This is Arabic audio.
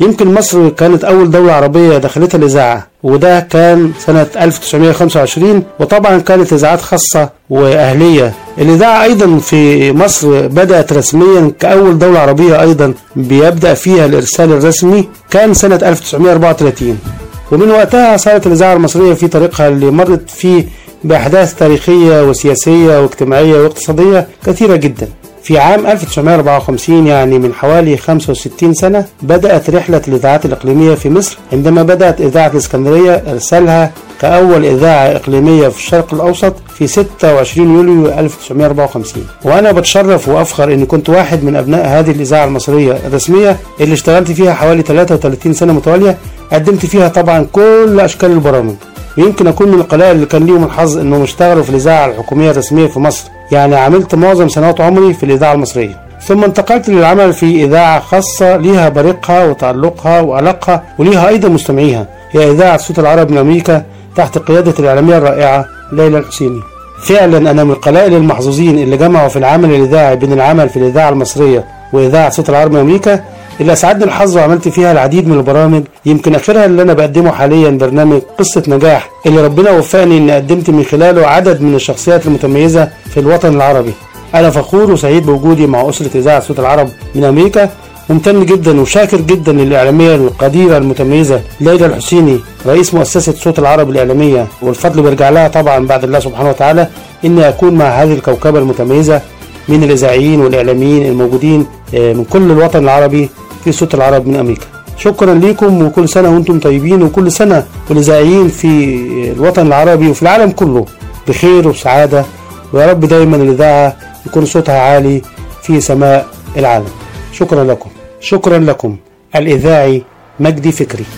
يمكن مصر كانت أول دولة عربية دخلتها الإذاعة وده كان سنة 1925 وطبعا كانت إذاعات خاصة وأهلية. الإذاعة أيضا في مصر بدأت رسميا كأول دولة عربية أيضا بيبدأ فيها الإرسال الرسمي كان سنة 1934 ومن وقتها صارت الإذاعة المصرية في طريقها اللي مرت فيه بأحداث تاريخية وسياسية واجتماعية واقتصادية كثيرة جدا. في عام 1954 يعني من حوالي 65 سنة بدأت رحلة الإذاعات الإقليمية في مصر. عندما بدأت إذاعة الإسكندرية إرسالها كأول إذاعة إقليمية في الشرق الأوسط في 26 يوليو 1954 وأنا بتشرف وأفخر أني كنت واحد من أبناء هذه الإذاعة المصرية الرسمية اللي اشتغلت فيها حوالي 33 سنة متوالية. قدمت فيها طبعا كل أشكال البرامج. ويمكن أكون من القلائل اللي كان ليهم الحظ أنهم اشتغلوا في الإذاعة الحكومية الرسمية في مصر. يعني عملت معظم سنوات عمري في الإذاعة المصرية. ثم انتقلت للعمل في إذاعة خاصة ليها بريقها وتألقها وعلاقها وليها أيضا مستمعيها. هي إذاعة صوت العرب من أمريكا تحت قيادة الإعلامية الرائعة ليلى الحسيني. فعلا أنا من القلائل المحظوظين اللي جمعوا في العمل الإذاعي بين العمل في الإذاعة المصرية وإذاعة صوت العرب من أمريكا اللي أسعدني الحظ وعملت فيها العديد من البرامج. يمكن آخرها اللي أنا بقدمه حاليا برنامج قصة نجاح اللي ربنا وفقني إني قدمت من خلاله عدد من الشخصيات المتميزة في الوطن العربي. أنا فخور وسعيد بوجودي مع أسرة إذاعة صوت العرب من أمريكا. ممتن جدا وشاكر جدا للإعلامية القديرة المتميزة ليلى الحسيني رئيس مؤسسة صوت العرب الإعلامية. والفضل بيرجع لها طبعا بعد الله سبحانه وتعالى إني أكون مع هذه الكوكبة المتميزة من الإذاعيين والإعلاميين الموجودين من كل الوطن العربي. في صوت العرب من أمريكا. شكرا لكم وكل سنة وأنتم طيبين وكل سنة والإذاعيين في الوطن العربي وفي العالم كله بخير وسعادة. ويا رب دايما الإذاعة يكون صوتها عالي في سماء العالم. شكرا لكم. شكرا لكم. الإذاعي مجدي فكري.